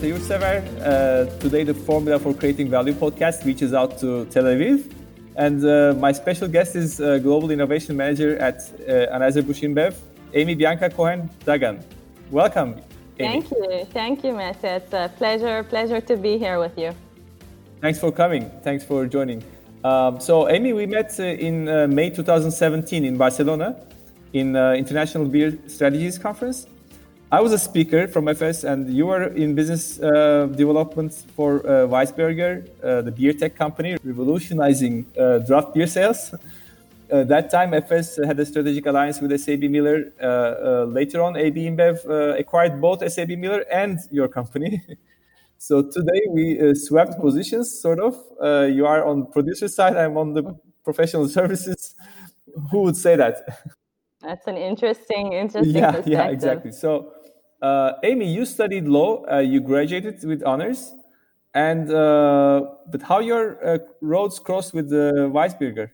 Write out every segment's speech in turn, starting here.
Mete Yurtsever. Uh, today, the Formula for Creating Value podcast reaches out to Tel Aviv. And uh, my special guest is uh, Global Innovation Manager at uh, Anheuser-Busch InBev, Amy Bianca Cohen Dagan. Welcome. Amy. Thank you. Thank you, Mete. It's a pleasure, pleasure to be here with you. Thanks for coming. Thanks for joining. Um, so, Amy, we met uh, in uh, May 2017 in Barcelona in uh, International Beer Strategies Conference. I was a speaker from FS, and you were in business uh, development for uh, WeissBeerger, uh, the beer tech company, revolutionizing uh, draft beer sales. Uh, that time, FS had a strategic alliance with SAB Miller. Uh, later on, AB InBev acquired both SAB Miller and your company. so today we swapped positions, sort of. you are on producer side, I'm on the professional services. Who would say that? That's an interesting, interesting yeah, Yeah, exactly. So uh, Amy, you studied law. Uh, you graduated with honors, and uh, but how your uh, roads crossed with the WeissBeerger?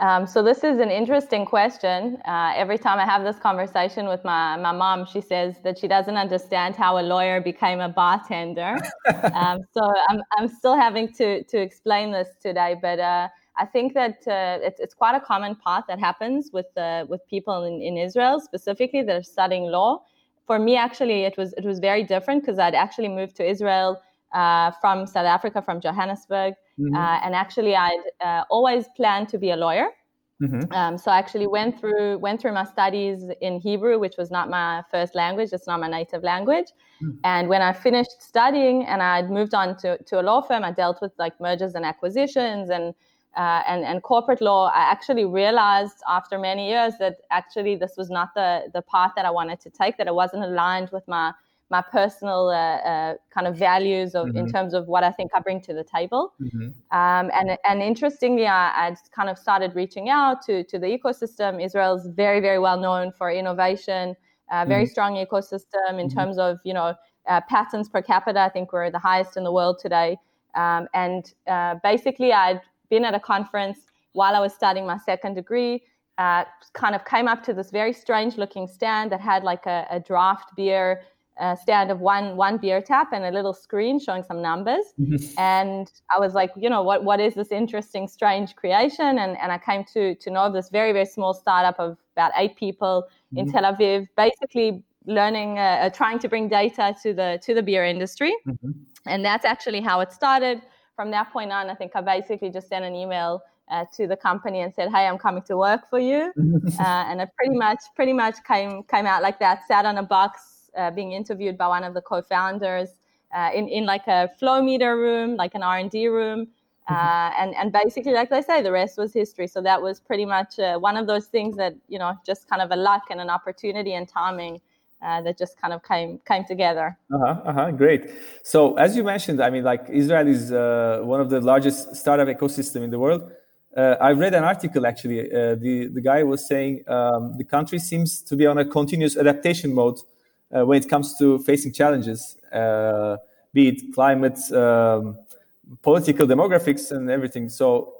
Um, so this is an interesting question. Uh, every time I have this conversation with my, my mom, she says that she doesn't understand how a lawyer became a bartender. um, so I'm, I'm still having to, to explain this today, but uh, I think that uh, it's, it's quite a common path that happens with, uh, with people in, in Israel specifically that are studying law for me, actually, it was it was very different because I'd actually moved to Israel uh, from South Africa, from Johannesburg, mm-hmm. uh, and actually I'd uh, always planned to be a lawyer. Mm-hmm. Um, so I actually went through went through my studies in Hebrew, which was not my first language. It's not my native language. Mm-hmm. And when I finished studying and I'd moved on to, to a law firm, I dealt with like mergers and acquisitions and uh, and, and corporate law, I actually realized after many years that actually this was not the, the path that I wanted to take, that it wasn't aligned with my, my personal uh, uh, kind of values of, mm-hmm. in terms of what I think I bring to the table. Mm-hmm. Um, and, and interestingly, I, I kind of started reaching out to, to the ecosystem. Israel's very, very well known for innovation, uh, very mm-hmm. strong ecosystem in mm-hmm. terms of, you know, uh, patents per capita. I think we're the highest in the world today. Um, and uh, basically, I'd been at a conference while I was studying my second degree. Uh, kind of came up to this very strange looking stand that had like a, a draft beer uh, stand of one one beer tap and a little screen showing some numbers. Mm-hmm. And I was like, you know, what what is this interesting, strange creation? And and I came to to know of this very very small startup of about eight people mm-hmm. in Tel Aviv, basically learning, uh, uh, trying to bring data to the to the beer industry. Mm-hmm. And that's actually how it started from that point on, I think I basically just sent an email uh, to the company and said, "Hey, I'm coming to work for you," uh, and I pretty much pretty much came came out like that. Sat on a box, uh, being interviewed by one of the co-founders uh, in in like a flow meter room, like an R and D room. Uh, mm-hmm. and and basically, like I say, the rest was history. So that was pretty much uh, one of those things that you know, just kind of a luck and an opportunity and timing uh, that just kind of came came together. Uh-huh, uh-huh, great. So as you mentioned, I mean, like Israel is uh, one of the largest startup ecosystem in the world. Uh, I read an article actually. Uh, the the guy was saying um, the country seems to be on a continuous adaptation mode uh, when it comes to facing challenges, uh, be it climate, um, political demographics, and everything. So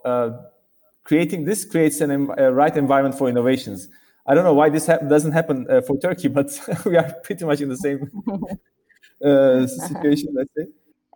creating this creates an, a right environment for innovations. I don't know why this ha- doesn't happen uh, for Turkey, but we are pretty much in the same uh, situation, let's say.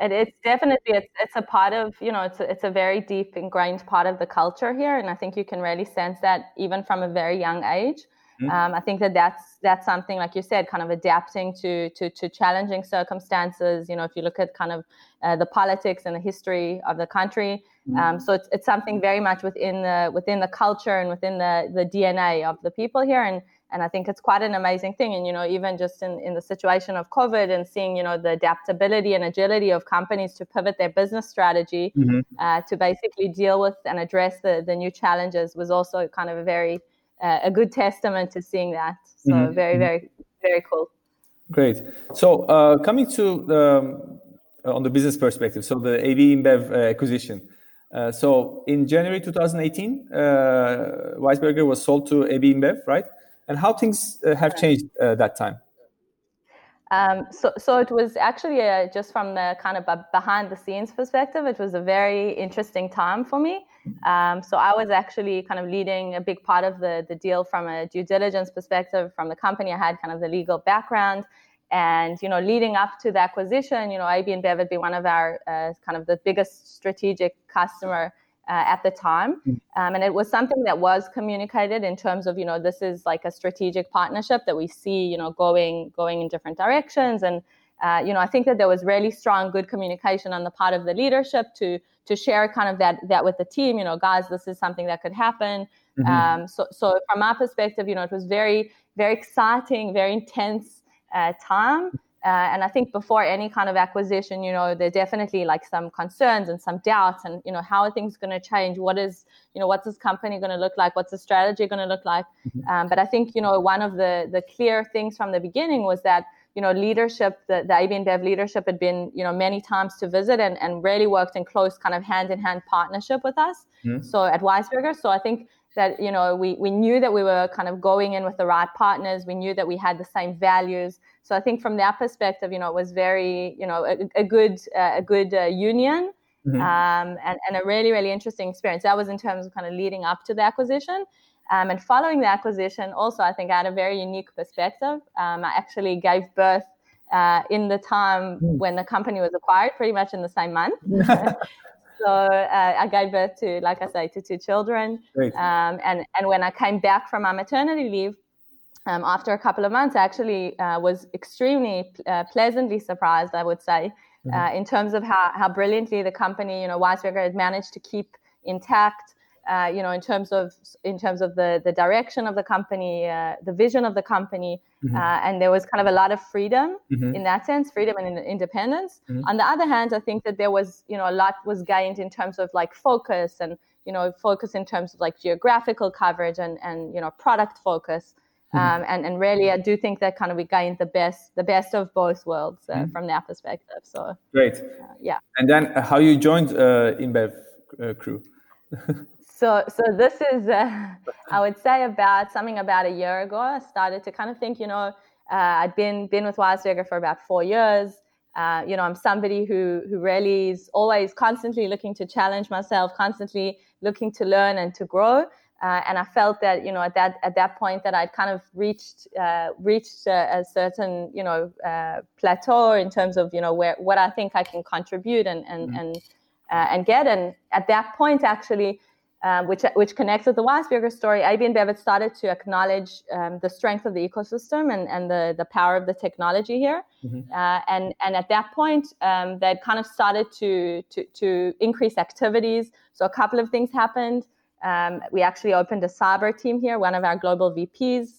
And it's definitely it's, it's a part of you know it's a, it's a very deep ingrained part of the culture here, and I think you can really sense that even from a very young age. Mm-hmm. Um, I think that that's that's something like you said, kind of adapting to to, to challenging circumstances. You know, if you look at kind of uh, the politics and the history of the country, mm-hmm. um, so it's it's something very much within the within the culture and within the the DNA of the people here, and and I think it's quite an amazing thing. And you know, even just in in the situation of COVID and seeing you know the adaptability and agility of companies to pivot their business strategy mm-hmm. uh, to basically deal with and address the the new challenges was also kind of a very uh, a good testament to seeing that. So mm-hmm. very, mm-hmm. very, very cool. Great. So uh, coming to the, um, on the business perspective, so the AB InBev uh, acquisition. Uh, so in January 2018, uh, WeissBeerger was sold to AB InBev, right? And how things uh, have changed that time? Um, so, so it was actually uh, just from the kind of behind the scenes perspective, it was a very interesting time for me. Um, so I was actually kind of leading a big part of the, the deal from a due diligence perspective from the company. I had kind of the legal background. And you know, leading up to the acquisition, you know, AB InBev had been one of our uh, kind of the biggest strategic customer uh, at the time, mm. um, and it was something that was communicated in terms of you know this is like a strategic partnership that we see you know going going in different directions, and uh, you know I think that there was really strong good communication on the part of the leadership to to share kind of that that with the team. You know, guys, this is something that could happen. Mm-hmm. Um, so so from our perspective, you know, it was very very exciting, very intense uh, time. Uh, and I think before any kind of acquisition, you know, there definitely like some concerns and some doubts, and you know, how are things going to change? What is, you know, what's this company going to look like? What's the strategy going to look like? Mm-hmm. Um, but I think you know, one of the the clear things from the beginning was that you know, leadership, the, the AB InBev leadership had been, you know, many times to visit and, and really worked in close kind of hand in hand partnership with us. Mm-hmm. So at WeissBeerger. So I think that you know we, we knew that we were kind of going in with the right partners we knew that we had the same values so i think from that perspective you know it was very you know a, a good uh, a good uh, union mm-hmm. um, and, and a really really interesting experience that was in terms of kind of leading up to the acquisition um, and following the acquisition also i think i had a very unique perspective um, i actually gave birth uh, in the time mm. when the company was acquired pretty much in the same month So uh, I gave birth to, like I say, to two children. Um, and and when I came back from my maternity leave, um, after a couple of months, I actually uh, was extremely uh, pleasantly surprised, I would say, mm-hmm. Uh, in terms of how, how brilliantly the company, you know, WeissBeerger had managed to keep intact uh, you know, in terms of in terms of the the direction of the company, uh, the vision of the company, mm-hmm. uh, and there was kind of a lot of freedom mm-hmm. in that sense, freedom and independence. Mm-hmm. On the other hand, I think that there was, you know, a lot was gained in terms of like focus and you know focus in terms of like geographical coverage and and you know product focus. Mm-hmm. Um, and and really, I do think that kind of we gained the best the best of both worlds uh, mm-hmm. from that perspective. So great, uh, yeah. And then how you joined uh, InBev crew? So, so this is, uh, I would say, about something about a year ago. I started to kind of think, you know, uh, I'd been been with WeissBeerger for about four years. Uh, you know, I'm somebody who who really is always constantly looking to challenge myself, constantly looking to learn and to grow. Uh, and I felt that you know at that at that point that I'd kind of reached uh, reached a, a, certain you know uh, plateau in terms of you know where what I think I can contribute and and mm-hmm. and and get. And at that point, actually, um, which which connects with the WeissBeerger story, AB InBev started to acknowledge um, the strength of the ecosystem and, and the, the power of the technology here. Mm-hmm. Uh, and and at that point, um, they kind of started to, to to increase activities. So a couple of things happened. Um, we actually opened a cyber team here. One of our global VPs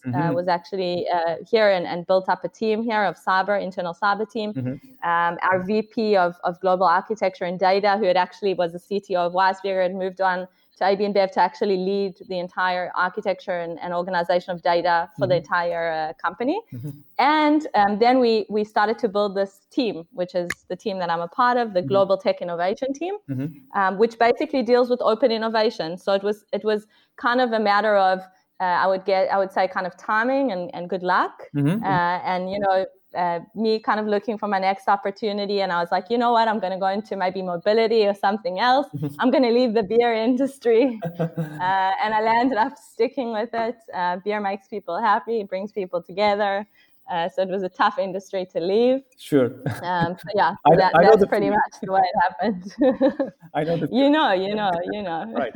uh, mm-hmm. uh, was actually uh, here and, and, built up a team here of cyber, internal cyber team. Mm-hmm. Um, our VP of, of global architecture and data, who had actually was the CTO of WeissBeerger, had moved on to AB InBev to actually lead the entire architecture and, and organization of data for mm-hmm. the entire uh, company. Mm-hmm. And um, then we we started to build this team, which is the team that I'm a part of, the mm-hmm. Global Tech Innovation Team, mm-hmm. um, which basically deals with open innovation. So it was it was kind of a matter of uh, I would get I would say kind of timing and, and good luck, mm-hmm. uh, and you know uh, me kind of looking for my next opportunity and i was like you know what i'm going to go into maybe mobility or something else i'm going to leave the beer industry uh, and i landed up sticking with it uh, beer makes people happy it brings people together uh, so it was a tough industry to leave. Sure. Um, so yeah, I, that, I that's pretty much the way it happened. I know. you know, you know, you know. right.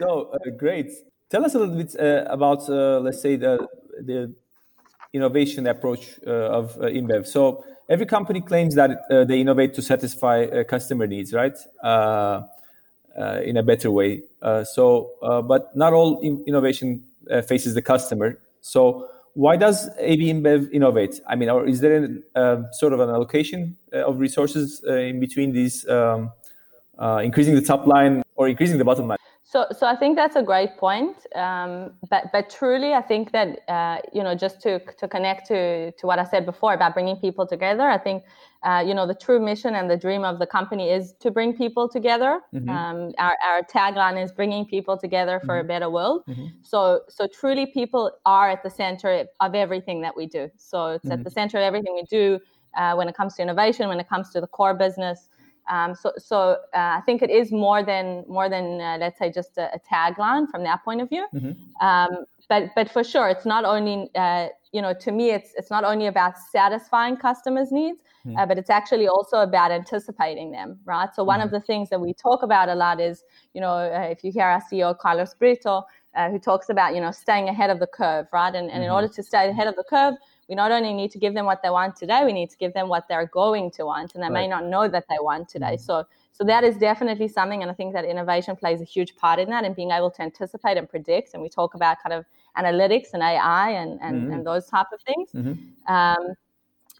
So uh, great. Tell us a little bit uh, about, let's say, the the innovation approach uh, of uh, InBev. So every company claims that uh, they innovate to satisfy customer needs, right? in a better way. so, but not all in- innovation faces the customer. So why does AB InBev innovate? I mean, or is there a uh, sort of an allocation uh, of resources uh, in between these, um, increasing the top line or increasing the bottom line? So, so I think that's a great point. Um, but, but truly, I think that uh, you know, just to to connect to to what I said before about bringing people together, I think uh, you know the true mission and the dream of the company is to bring people together. Mm-hmm. Um, our our tagline is bringing people together for mm-hmm. a better world. Mm-hmm. So, so truly, people are at the center of everything that we do. So it's at mm-hmm. the center of everything we do uh, when it comes to innovation, when it comes to the core business. Um, so, so uh, I think it is more than more than uh, let's say just a, a, tagline from that point of view. Mm-hmm. Um, but but for sure, it's not only uh, you know to me it's it's not only about satisfying customers' needs, mm. uh, but it's actually also about anticipating them, right? So one mm. of the things that we talk about a lot is you know uh, if you hear our CEO Carlos Brito. Uh, who talks about you know staying ahead of the curve, right? And, and mm-hmm. in order to stay ahead of the curve, we not only need to give them what they want today, we need to give them what they're going to want, and they right. may not know that they want today. Mm-hmm. So so that is definitely something, and I think that innovation plays a huge part in that and being able to anticipate and predict. And we talk about kind of analytics and AI and and, mm-hmm. and those type of things. Mm-hmm. Um,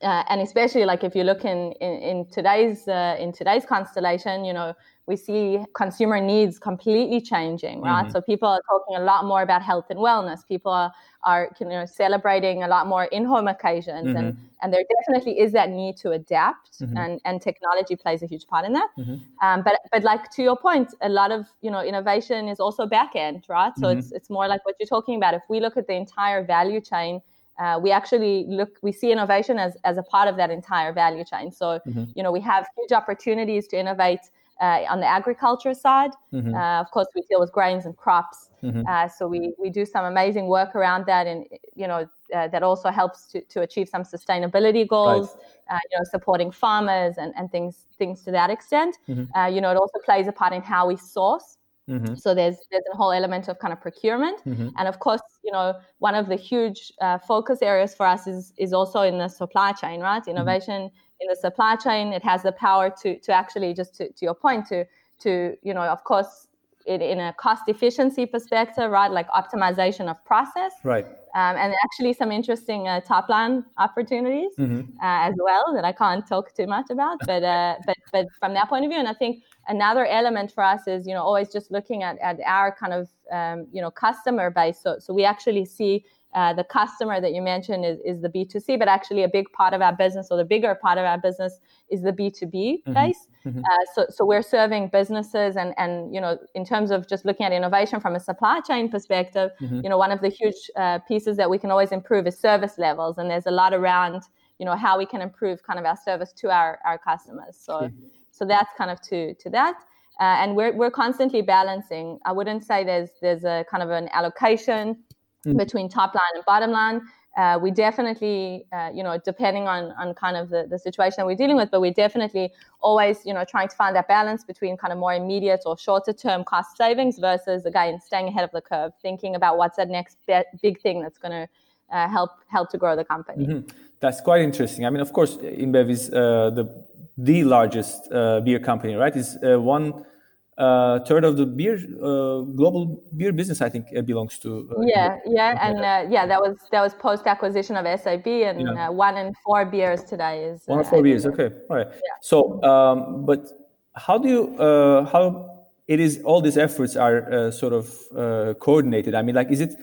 uh, and especially like if you look in in, in today's uh, in today's constellation, you know, we see consumer needs completely changing, right? Mm-hmm. So people are talking a lot more about health and wellness. People are, are you know celebrating a lot more in-home occasions, mm-hmm. and and there definitely is that need to adapt, mm-hmm. and and technology plays a huge part in that. Mm-hmm. Um, but but like to your point, a lot of you know innovation is also back end, right? So mm-hmm. it's it's more like what you're talking about. If we look at the entire value chain. Uh, we actually look we see innovation as, as a part of that entire value chain so mm-hmm. you know we have huge opportunities to innovate uh, on the agriculture side. Mm-hmm. Uh, of course, we deal with grains and crops. Mm-hmm. Uh, so we, we do some amazing work around that, and you know uh, that also helps to, to achieve some sustainability goals. Right. Uh, you know, supporting farmers and, and things things to that extent. Mm-hmm. Uh, you know, it also plays a part in how we source. Mm-hmm. So there's there's a whole element of kind of procurement, mm-hmm. and of course, you know, one of the huge focus areas for us is is also in the supply chain, right? Mm-hmm. Innovation in the supply chain. It has the power to to actually just to, to your point to to you know of course it, in a cost efficiency perspective, right? Like optimization of process, right? Um, and actually some interesting uh, top line opportunities mm-hmm. uh, as well that I can't talk too much about. But uh, but but from that point of view, and I think another element for us is you know always just looking at, at our kind of um, you know customer base. So so we actually see uh, the customer that you mentioned is, is the B2C, but actually a big part of our business or the bigger part of our business is the B2B mm-hmm. base. Mm-hmm. Uh, so, so we're serving businesses and, and, you know, in terms of just looking at innovation from a supply chain perspective, mm-hmm. you know, one of the huge uh, pieces that we can always improve is service levels. And there's a lot around, you know, how we can improve kind of our service to our, our customers. So, so that's kind of to, to that. Uh, and we're, we're constantly balancing. I wouldn't say there's, there's a kind of an allocation mm. between top line and bottom line. Uh, we definitely, uh, you know, depending on, on kind of the, the situation that we're dealing with, but we're definitely always, you know, trying to find that balance between kind of more immediate or shorter term cost savings versus, again, staying ahead of the curve, thinking about what's that next be- big thing that's going to uh, help help to grow the company. Mm-hmm. That's quite interesting. I mean, of course, InBev is uh, the the largest uh, beer company, right? Is uh, one uh, third of the beer uh, global beer business i think belongs to uh, yeah yeah and uh, yeah that was that was post acquisition of sab and yeah. Uh, one in four beers today is one in four beers okay all right. Yeah. so um, but how do you how it is all these efforts are sort of coordinated? I mean like is it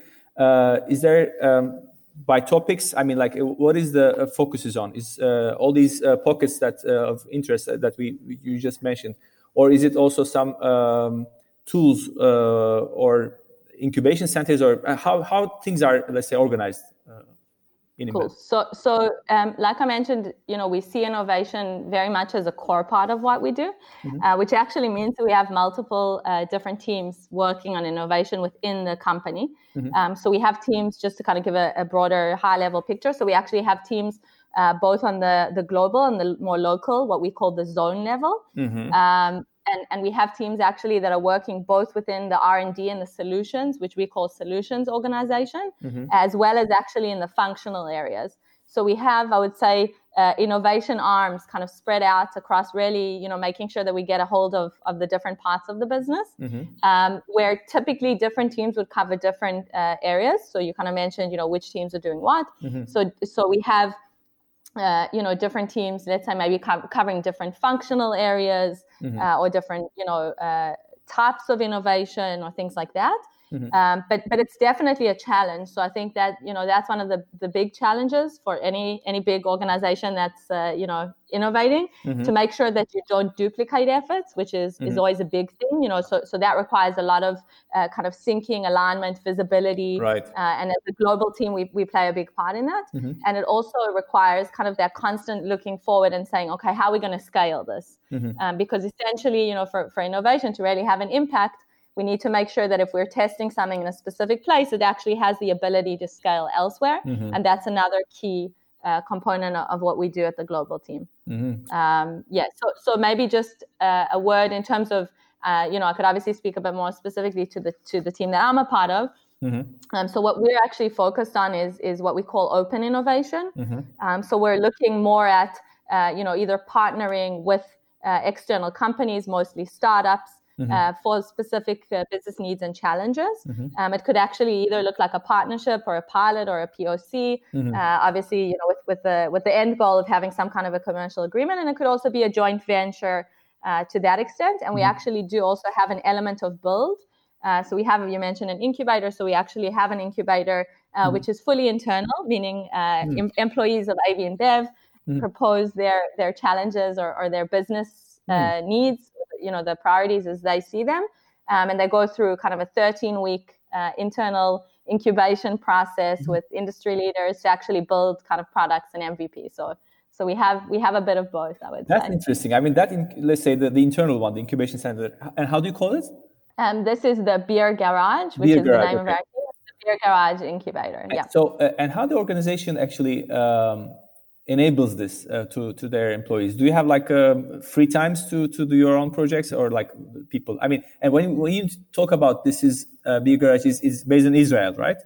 is there um, by topics? I mean like what is the focus is on? Is all these pockets that of interest that we you just mentioned or is it also some um, tools uh, or incubation centers, or uh, how how things are, let's say, organized? Uh, cool. So, so um, like I mentioned, you know, we see innovation very much as a core part of what we do, mm-hmm. uh, which actually means that we have multiple uh, different teams working on innovation within the company. Mm-hmm. Um, so we have teams just to kind of give a, a broader, high-level picture. So we actually have teams uh, both on the, the global and the more local, what we call the zone level. Mm-hmm. Um, and, and we have teams actually that are working both within the r&d and the solutions which we call solutions organization mm-hmm. as well as actually in the functional areas so we have i would say uh, innovation arms kind of spread out across really you know making sure that we get a hold of, of the different parts of the business mm-hmm. um, where typically different teams would cover different uh, areas so you kind of mentioned you know which teams are doing what mm-hmm. so so we have uh, you know different teams let's say maybe co- covering different functional areas mm-hmm. uh, or different you know uh, types of innovation or things like that Mm-hmm. Um, but but it's definitely a challenge. So I think that you know that's one of the, the big challenges for any any big organization that's uh, you know innovating mm-hmm. to make sure that you don't duplicate efforts, which is mm-hmm. is always a big thing. You know, so so that requires a lot of uh, kind of syncing, alignment, visibility. Right. Uh, and as a global team, we we play a big part in that. Mm-hmm. And it also requires kind of that constant looking forward and saying, okay, how are we going to scale this? Mm-hmm. Um, because essentially, you know, for for innovation to really have an impact we need to make sure that if we're testing something in a specific place, it actually has the ability to scale elsewhere. Mm-hmm. And that's another key uh, component of what we do at the global team. Mm-hmm. Um, yeah, so, so maybe just uh, a word in terms of, uh, you know, I could obviously speak a bit more specifically to the to the team that I'm a part of. Mm-hmm. Um, so what we're actually focused on is is what we call open innovation. Mm-hmm. Um, so we're looking more at, uh, you know, either partnering with uh, external companies, mostly startups, mm-hmm. uh, for specific uh, business needs and challenges. Mm-hmm. Um, it could actually either look like a partnership or a pilot or a POC. Mm-hmm. Uh, obviously, you know, with, with the with the end goal of having some kind of a commercial agreement, and it could also be a joint venture uh, to that extent. And we mm-hmm. actually do also have an element of build. Uh, so we have, you mentioned an incubator. So we actually have an incubator uh, mm-hmm. which is fully internal, meaning mm-hmm. em- employees of AB InBev propose their their challenges or, or their business needs you know the priorities as they see them, um, and they go through kind of a 13 week uh, internal incubation process mm-hmm. with industry leaders to actually build kind of products and MVP. So so we have we have a bit of both. I would say That's say. interesting. I mean, that in, let's say the, the internal one, the incubation center, and how do you call it? Um, this is the Beer Garage, which Beer is Garage, the name okay. of our Beer Garage Incubator. Yeah. So, uh, and how the organization actually um, enables this uh, to to their employees? Do you have like uh, free times to to do your own projects or like people? I mean and when, when you talk about this is uh, beer garage is, is based in israel right?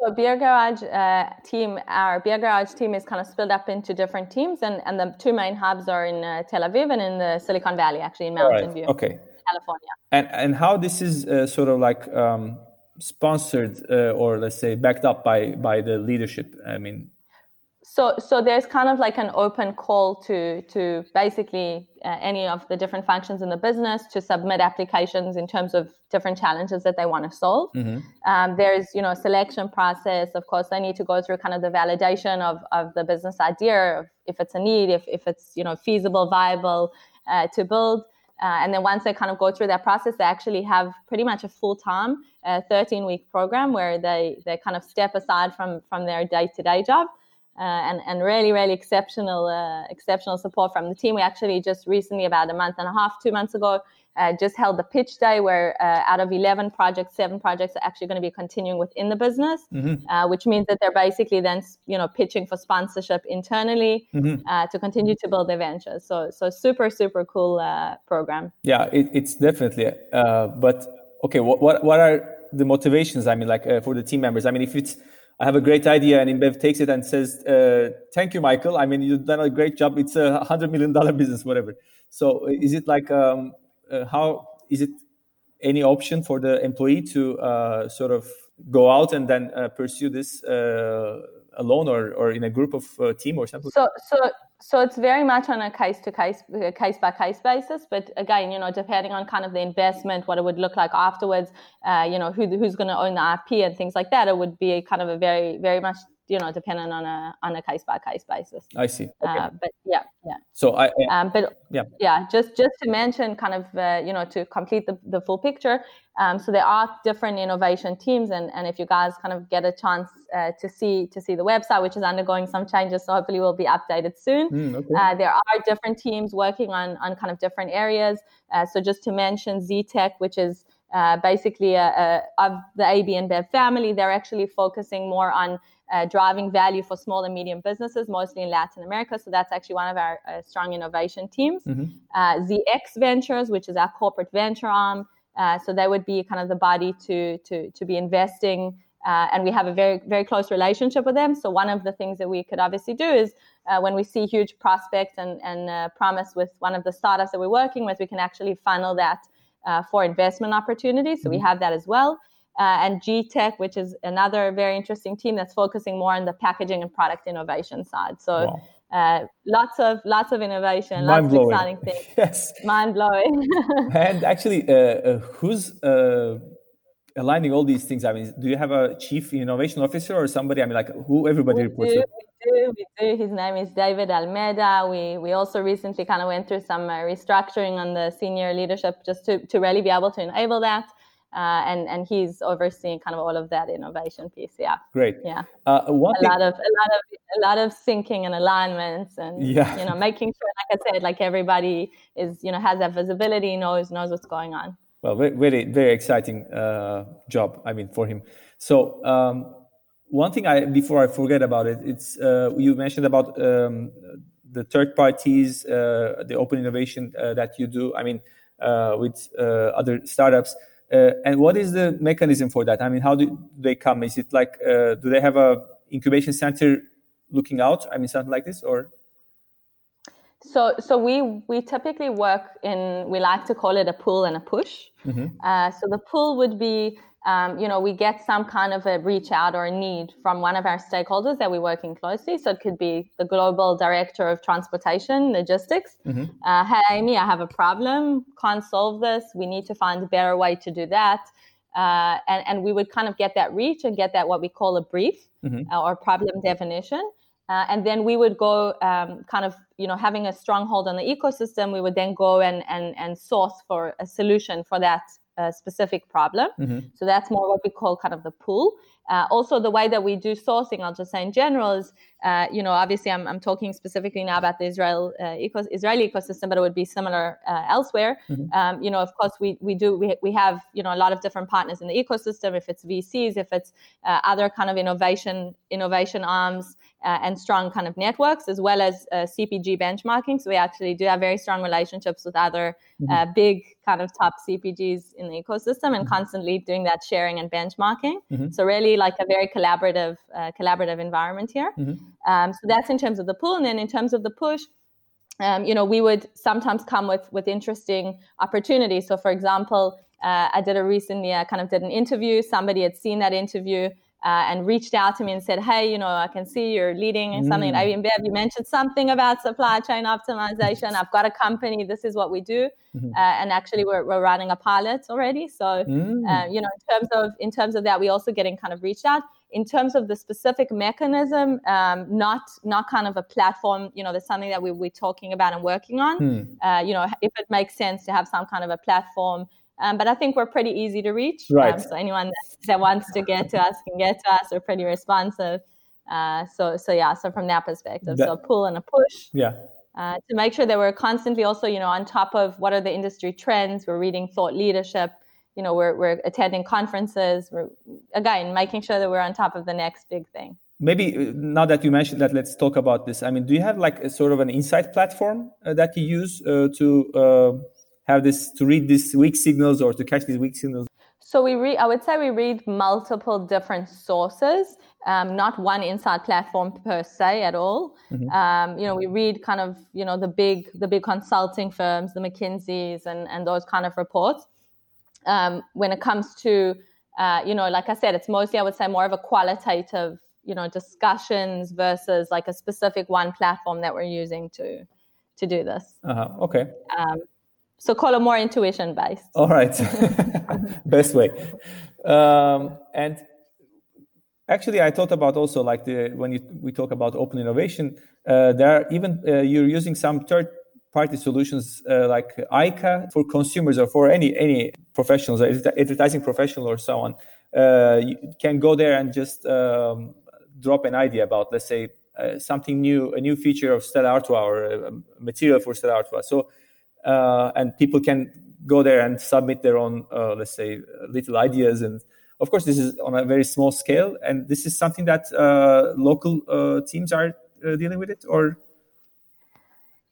So beer garage uh, team our beer garage team is kind of split up into different teams and and the two main hubs are in uh, tel aviv and in the silicon valley actually in mountain right. view okay. California. And and how this is uh, sort of like um, sponsored or let's say backed up by by the leadership? I mean so so there's kind of like an open call to to basically uh, any of the different functions in the business to submit applications in terms of different challenges that they want to solve. Mm-hmm. um, there's you know a selection process. Of course they need to go through kind of the validation of of the business idea of if it's a need if, if it's you know feasible viable uh, to build. Uh, and then once they kind of go through that process, they actually have pretty much a full-time, 13-week uh, program where they they kind of step aside from from their day-to-day job. uh, and and really really exceptional uh, exceptional support from the team. We actually just recently, about a month and a half, two months ago, uh, just held the pitch day where uh, out of 11 projects, seven projects are actually going to be continuing within the business, mm-hmm. uh, which means that they're basically then you know pitching for sponsorship internally mm-hmm. uh, to continue to build their ventures. So so super super cool program. Yeah, it, it's definitely. but okay, what, what what are the motivations? I mean, like for the team members. I mean, if it's I have a great idea, and InBev takes it and says, uh, "Thank you, Michael. I mean, you've done a great job. It's a hundred million dollar business, whatever." So, is it like um, uh, how is it any option for the employee to uh, sort of go out and then uh, pursue this uh, alone or, or in a group of uh, team or something? So, so so it's very much on a case to case case by case basis but again you know depending on kind of the investment what it would look like afterwards uh, you know who, who's going to own the ip and things like that it would be kind of a very very much you know dependent on a on a case by case basis. I see. Okay. uh, but yeah yeah. So i, um, but yeah. yeah just just to mention kind of uh, you know to complete the, the full picture um, so there are different innovation teams and and if you guys kind of get a chance uh, to see to see the website which is undergoing some changes so hopefully will be updated soon. Mm, okay. Uh, there are different teams working on on kind of different areas. Uh, so just to mention z-tech which is uh, basically a, a, of the AB InBev family, they're actually focusing more on uh, driving value for small and medium businesses, mostly in Latin America. So that's actually one of our uh, strong innovation teams. Mm-hmm. Uh, ZX Ventures, which is our corporate venture arm. Uh, so they would be kind of the body to to to be investing. Uh, and we have a very very close relationship with them. So one of the things that we could obviously do is uh, when we see huge prospects and and promise with one of the startups that we're working with, we can actually funnel that for investment opportunities. So mm-hmm. we have that as well uh, and G-Tech, which is another very interesting team that's focusing more on the packaging and product innovation side. So wow. uh, lots of lots of innovation, Mind lots blowing. of exciting things. yes, mind blowing. and actually, uh, uh who's uh, aligning all these things? I mean, do you have a chief innovation officer or somebody? I mean, like who everybody we reports do, to? We do, we do. His name is David Almeida. We we also recently kind of went through some uh, restructuring on the senior leadership just to to really be able to enable that. Uh, and and he's overseeing kind of all of that innovation piece. Yeah. Great. Yeah. Uh, a thing- lot of a lot of a lot of syncing and alignments, and yeah. you know making sure, like I said, like everybody is you know has that visibility, knows knows what's going on. well, very, very, very exciting uh, job. I mean, for him. So um, one thing I before I forget about it, it's uh, you mentioned about um, the third parties, uh, the open innovation uh, that you do. I mean, uh, with uh, other startups. And what is the mechanism for that? I mean, how do they come? Is it like do they have a incubation center looking out? I mean, something like this, or so, so we we typically work in we like to call it a pull and a push. Mm-hmm. Uh, so the pull would be, um, you know, we get some kind of a reach out or a need from one of our stakeholders that we're working closely. So it could be the global director of transportation logistics. Mm-hmm. Uh, hey, Amy, I have a problem. Can't solve this. We need to find a better way to do that. Uh, and, and we would kind of get that reach and get that what we call a brief mm-hmm. uh, or problem definition. Uh, and then we would go um, kind of, you know, having a stronghold on the ecosystem, we would then go and, and, and source for a solution for that uh, specific problem. Mm-hmm. So that's more what we call kind of the pool. Uh, also, the way that we do sourcing, I'll just say in general, is uh, you know obviously I'm, I'm talking specifically now about the Israel uh, eco- Israeli ecosystem, but it would be similar uh, elsewhere. Mm-hmm. Um, you know, of course, we we do we, we have you know a lot of different partners in the ecosystem. If it's VCs, if it's uh, other kind of innovation innovation arms. Uh, and strong kind of networks as well as CPG benchmarking. So we actually do have very strong relationships with other mm-hmm. big kind of top CPGs in the ecosystem and mm-hmm. constantly doing that sharing and benchmarking. Mm-hmm. So really like a very collaborative uh, collaborative environment here. Um, so that's in terms of the pull, and then in terms of the push. Um, you know, we would sometimes come with with interesting opportunities. So, for example, uh, I did a recently, I kind of did an interview. Somebody had seen that interview uh, and reached out to me and said, "Hey, you know, I can see you're leading in something mm. at IBM You mentioned something about supply chain optimization. I've got a company. This is what we do, mm-hmm. uh, and actually, we're, we're running a pilot already. So, mm. uh, you know, in terms of in terms of that, we also getting kind of reached out. In terms of the specific mechanism, um, not not kind of a platform. You know, there's something that we, we're talking about and working on. Mm. you know, if it makes sense to have some kind of a platform um, but I think we're pretty easy to reach. Right. Um, so anyone that, that, wants to get to us can get to us. We're pretty responsive. Uh, so so yeah. So from that perspective, that, so a pull and a push. Yeah. Uh, to make sure that we're constantly also, you know, on top of what are the industry trends. We're reading thought leadership. You know, we're we're attending conferences. We're again making sure that we're on top of the next big thing. Maybe uh, now that you mentioned that, let's talk about this. I mean, do you have like a sort of an insight platform uh, that you use uh, to uh, have this to read these weak signals or to catch these weak signals? So we read. I would say we read multiple different sources, um, not one inside platform per se at all. Mm-hmm. Um, you know, we read kind of you know the big the big consulting firms, the McKinseys, and and those kind of reports. Um, when it comes to uh, you know, like I said, it's mostly I would say more of a qualitative you know discussions versus like a specific one platform that we're using to to do this. Uh-huh. Okay. Um, so call it more intuition based. All right, best way. Um, and actually, I thought about also like the when you, we talk about open innovation, uh, there are even uh, you're using some third party solutions uh, like eYeka for consumers or for any any professionals, advertising professional or so on. Uh, can go there and just um, drop an idea about, let's say, uh, something new, a new feature of Stella Artois or a material for Stella Artois. So uh, and people can go there and submit their own, uh, let's say, little ideas. And of course, this is on a very small scale, and this is something that uh, local uh, teams are uh, dealing with it, or.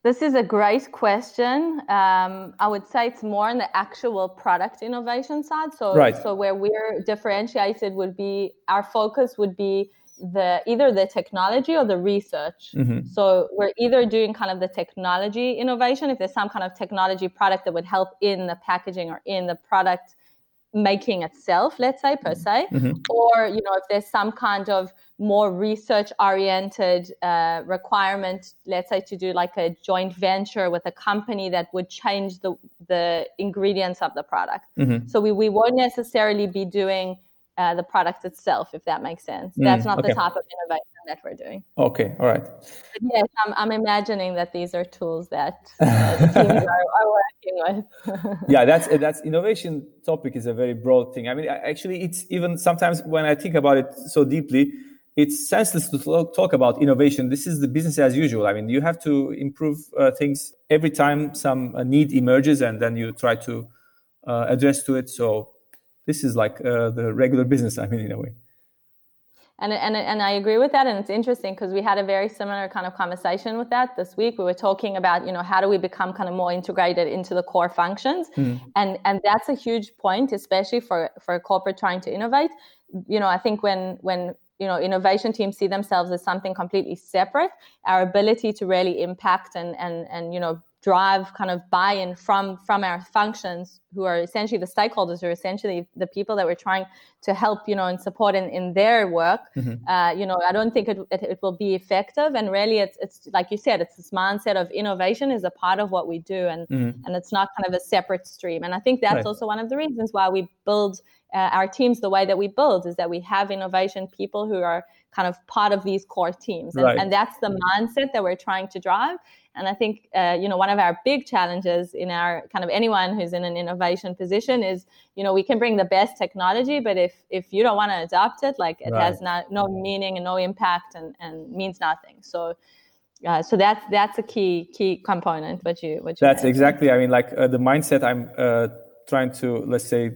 This is a great question. Um, I would say it's more on the actual product innovation side. So, right. so where we're differentiated would be our focus would be the either the technology or the research. Mm-hmm. So we're either doing kind of the technology innovation, if there's some kind of technology product that would help in the packaging or in the product making itself, let's say per se, mm-hmm. or you know if there's some kind of more research oriented uh, requirement, let's say to do like a joint venture with a company that would change the the ingredients of the product. Mm-hmm. So we, we won't necessarily be doing uh, the product itself, if that makes sense. Mm, That's not okay. the type of innovation that we're doing. Okay, all right. But yes, I'm, I'm imagining that these are tools that uh, teams are, are, working with. yeah, that's that's innovation topic is a very broad thing. I mean, actually, it's even sometimes when I think about it so deeply, it's senseless to talk about innovation. This is the business as usual. I mean, you have to improve uh, things every time some uh, need emerges, and then you try to uh, address to it. So this is like uh, the regular business. I mean, in a way. And, and, and I agree with that. And it's interesting because we had a very similar kind of conversation with that this week. We were talking about, you know, how do we become kind of more integrated into the core functions? Mm. And, and that's a huge point, especially for, for a corporate trying to innovate. You know, I think when, when, you know, innovation teams see themselves as something completely separate, our ability to really impact and, and, and, you know, drive kind of buy-in from from our functions who are essentially the stakeholders who are essentially the people that we're trying to help you know and support in, in their work mm-hmm. uh, you know i don't think it, it, it, will be effective and really it's it's like you said it's this mindset of innovation is a part of what we do and mm-hmm. and it's not kind of a separate stream and i think that's right. also one of the reasons why we build uh, our teams the way that we build is that we have innovation people who are kind of part of these core teams and, right. and that's the mindset that we're trying to drive and I think, uh, you know, one of our big challenges in our kind of anyone who's in an innovation position is, you know, we can bring the best technology, but if if you don't want to adopt it, like it right. has not, no meaning and no impact and, and means nothing. So, uh, so that's that's a key key component. What you what you that's mentioned. exactly. I mean, like uh, the mindset I'm uh, trying to let's say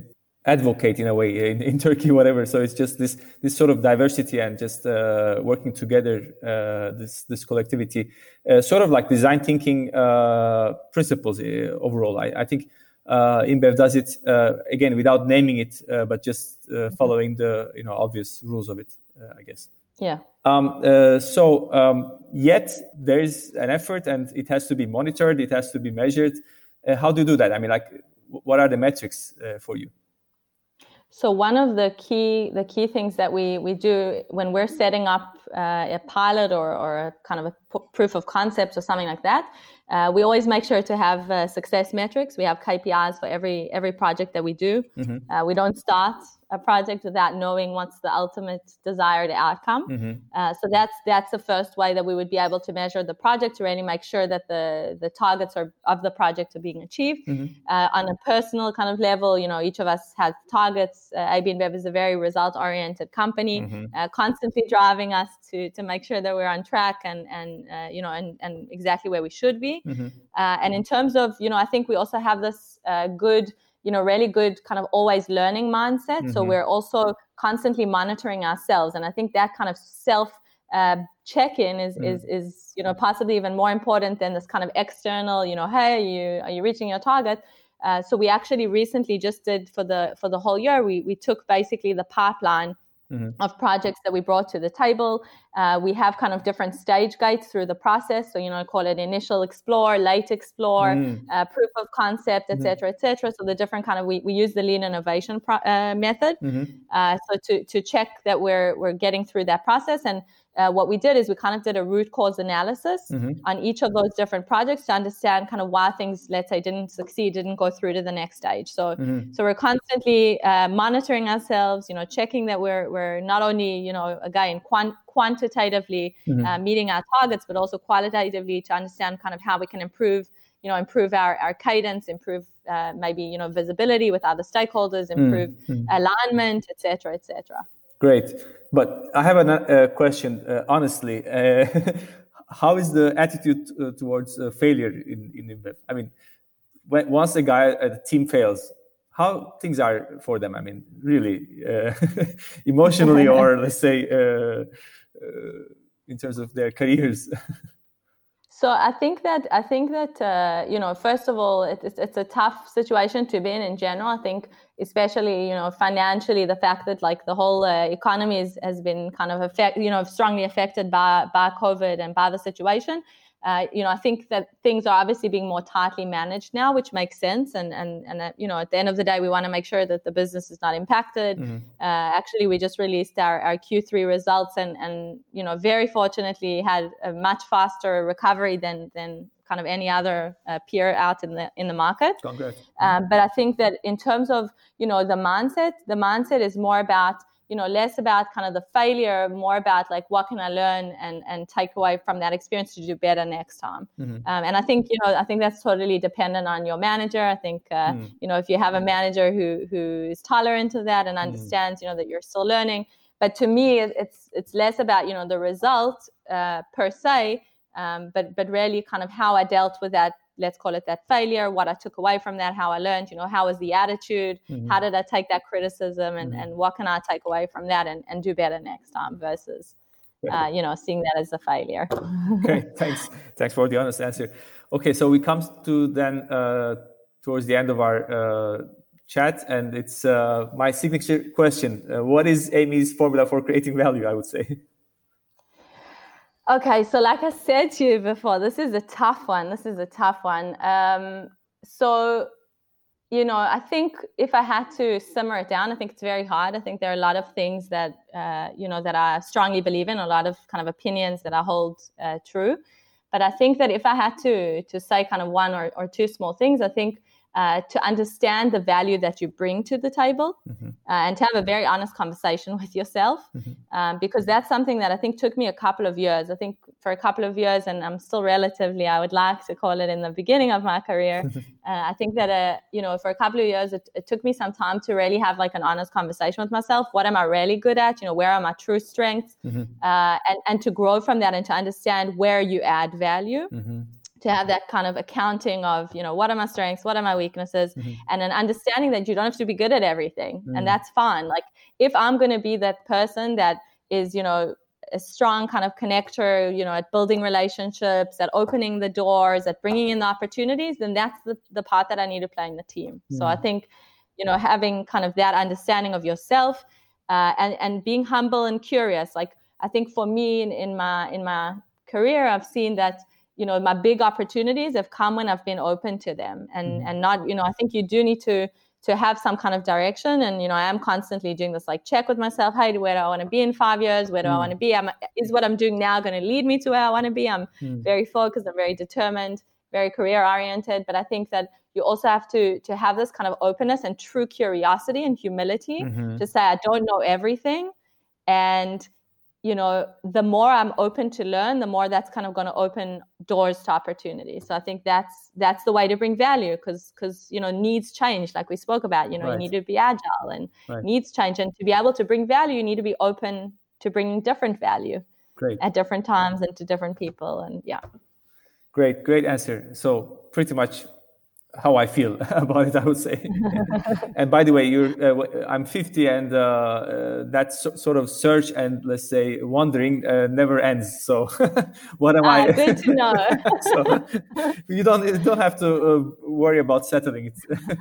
advocate in a way in, in Turkey, whatever. So it's just this this sort of diversity and just uh, working together, uh, this this collectivity, uh, sort of like design thinking uh, principles uh, overall. I, I think uh, InBev does it again without naming it, but just following the you know obvious rules of it, I guess. Yeah. Um, so um, yet there is an effort, and it has to be monitored. It has to be measured. how do you do that? I mean, like, what are the metrics for you? So one of the key the key things that we we do when we're setting up uh, a pilot or or a kind of a p- proof of concept or something like that, uh, we always make sure to have uh, success metrics. We have KPIs for every every project that we do. Mm-hmm. Uh, we don't start a project without knowing what's the ultimate desired outcome. Mm-hmm. Uh, so that's that's the first way that we would be able to measure the project to really make sure that the the targets are, of the project are being achieved. Mm-hmm. Uh, on a personal kind of level, you know, each of us has targets. Uh, AB InBev is a very result oriented company, mm-hmm. uh, constantly driving us to to make sure that we're on track and and uh, you know and and exactly where we should be. Mm-hmm. Uh, and in terms of you know, I think we also have this uh, good you know really good kind of always learning mindset mm-hmm. so we're also constantly monitoring ourselves and i think that kind of self uh, check-in is, mm. is is you know possibly even more important than this kind of external you know hey are you are you reaching your target uh, so we actually recently just did for the for the whole year we we took basically the pipeline mm-hmm. of projects that we brought to the table. Uh, we have kind of different stage gates through the process. So, you know, I call it initial explore, late explore, mm. uh, proof of concept, etc., mm-hmm. etc. So the different kind of, we, we use the lean innovation pro- uh, method. Mm-hmm. Uh, so to, to check that we're, we're getting through that process. And uh, what we did is we kind of did a root cause analysis mm-hmm. on each of those different projects to understand kind of why things, let's say, didn't succeed, didn't go through to the next stage. So, mm-hmm. so we're constantly uh, monitoring ourselves, you know, checking that we're we're not only, you know, again quant- quantitatively mm-hmm. uh, meeting our targets, but also qualitatively to understand kind of how we can improve, you know, improve our, our cadence, improve uh, maybe you know visibility with other stakeholders, improve mm-hmm. alignment, etc., etc. Great. But I have a uh, question, uh, honestly. Uh, how is the attitude uh, towards uh, failure in, in InBev? I mean, when, once a guy, a team fails, how things are for them? I mean, really, uh, emotionally, or let's say, in terms of their careers. So I think that I think that uh, you know, first of all, it's it's a tough situation to be in in general. I think, especially you know, financially, the fact that like the whole uh, economy is, has been kind of affect, you know, strongly affected by by COVID and by the situation. Uh, you know, I think that things are obviously being more tightly managed now, which makes sense. And and and uh, you know, at the end of the day, we want to make sure that the business is not impacted. Mm-hmm. Uh, actually, we just released our, our Q3 results, and and you know, very fortunately, had a much faster recovery than than kind of any other uh, peer out in the in the market. Congrats. Um, but I think that in terms of you know the mindset, the mindset is more about you know less about kind of the failure more about like what can i learn and and take away from that experience to do better next time mm-hmm. um, and i think you know i think that's totally dependent on your manager i think uh, mm. you know if you have a manager who who is tolerant of that and mm. understands mm. you know that you're still learning but to me it's it's less about you know the result uh, per se um, but but really kind of how i dealt with that let's call it that failure, what I took away from that, how I learned, you know, how was the attitude, mm-hmm. how did I take that criticism, and, mm-hmm. and what can I take away from that and, and do better next time versus, uh, you know, seeing that as a failure. okay, thanks. Thanks for the honest answer. Okay, so we come to then uh, towards the end of our uh, chat, and it's uh, my signature question. Uh, what is Amy's formula for creating value? I would say. Okay, so like I said to you before, this is a tough one. This is a tough one. Um, so, you know, I think if I had to simmer it down, I think it's very hard. I think there are a lot of things that, uh, you know, that I strongly believe in, a lot of kind of opinions that I hold uh, true. But I think that if I had to to say kind of one or, or two small things, I think uh, to understand the value that you bring to the table mm-hmm. uh, and to have a very honest conversation with yourself mm-hmm. um, because that's something that i think took me a couple of years i think for a couple of years and i'm still relatively i would like to call it in the beginning of my career uh, i think that uh, you know for a couple of years it, it, took me some time to really have like an honest conversation with myself what am i really good at you know where are my true strengths mm-hmm. Uh, and, and to grow from that and to understand where you add value mm-hmm to have that kind of accounting of you know what are my strengths what are my weaknesses mm-hmm. and an understanding that you don't have to be good at everything mm-hmm. and mm. that's fine like if i'm going to be that person that is you know a strong kind of connector you know at building relationships at opening the doors at bringing in the opportunities then that's the, the part that i need to play in the team mm-hmm. so i mm. think you know having kind of that understanding of yourself uh, and and being humble and curious like i think for me in, in my in my career i've seen that you know my big opportunities have come when i've been open to them and mm-hmm. and not you know i think you do need to to have some kind of direction and you know i am constantly doing this like check with myself hey where do i want to be in five years where do mm. i want to be I'm, is what i'm doing now going to lead me to where i want to be i'm mm. very focused i'm very determined very career oriented but i think that you also have to to have this kind of openness and true curiosity and humility mm-hmm. to say i don't know everything and you know, the more I'm open to learn, the more that's kind of going to open doors to opportunity. So I think that's that's the way to bring value because because you know needs change, like we spoke about. You know, right. you need to be agile and right. needs change, and to be able to bring value, you need to be open to bringing different value great. at different times and to different people. And yeah, great, great answer. So pretty much how I feel about it, I would say. and by the way, you're, uh, I'm 50, and uh, uh, that so, sort of search and let's say wandering uh, never ends. So, what am ah, I? Good to know. so, you don't you don't have to uh, worry about settling it.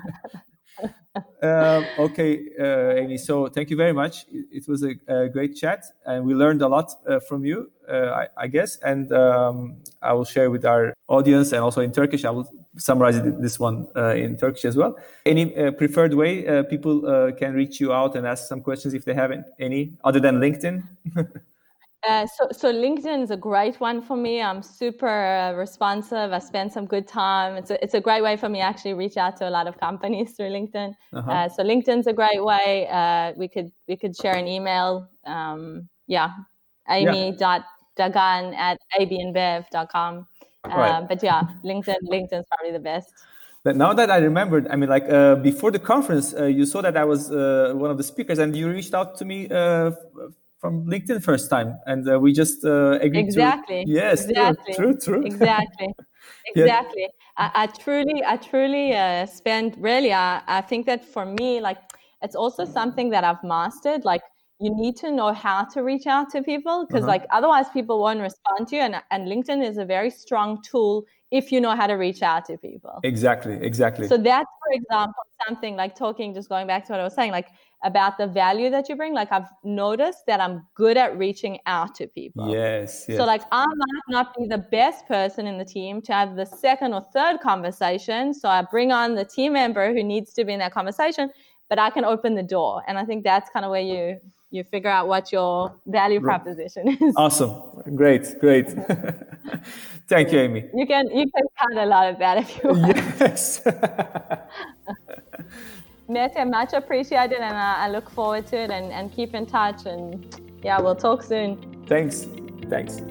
Um, okay, uh, Amy. So thank you very much. It, was a, a, great chat, and we learned a lot uh, from you, uh, I, I, guess. And um, I will share with our audience, and also in Turkish. I will summarize this one uh, in Turkish as well. Any uh, preferred way uh, people can reach you out and ask some questions if they have any, other than LinkedIn? Uh, so, so LinkedIn is a great one for me. I'm super uh, responsive. I spend some good time. It's a, it's a great way for me to actually reach out to a lot of companies through LinkedIn. Uh-huh. Uh, so LinkedIn's a great way. Uh, we could we could share an email. Um, yeah, amy.dagan at abnbev.com. Right. Um, but yeah, LinkedIn LinkedIn's probably the best. But now that I remembered, I mean, like uh, before the conference, uh, you saw that I was one of the speakers, and you reached out to me from LinkedIn first time, and uh, we just uh, agreed exactly. To, yes, exactly. True, true. Exactly, exactly. yeah. I, I, truly, I truly uh, spend really. I, I think that for me, like, it's also something that I've mastered. Like, you need to know how to reach out to people because, uh-huh. like, otherwise people won't respond to you. And and LinkedIn is a very strong tool if you know how to reach out to people. Exactly, exactly. So that's, for example, something like talking. Just going back to what I was saying, like about the value that you bring. Like i've noticed that i'm good at reaching out to people. Yes, yes, so like i might not be the best person in the team to have the second or third conversation. So i bring on the team member who needs to be in that conversation but i can open the door. And i think that's kind of where you you figure out what your value proposition is. Awesome. Great great. Thank you amy. You can you can cut a lot of that if you want. Yes Mete, much appreciated, and I, I look forward to it and, and keep in touch. And yeah, we'll talk soon. Thanks. Thanks.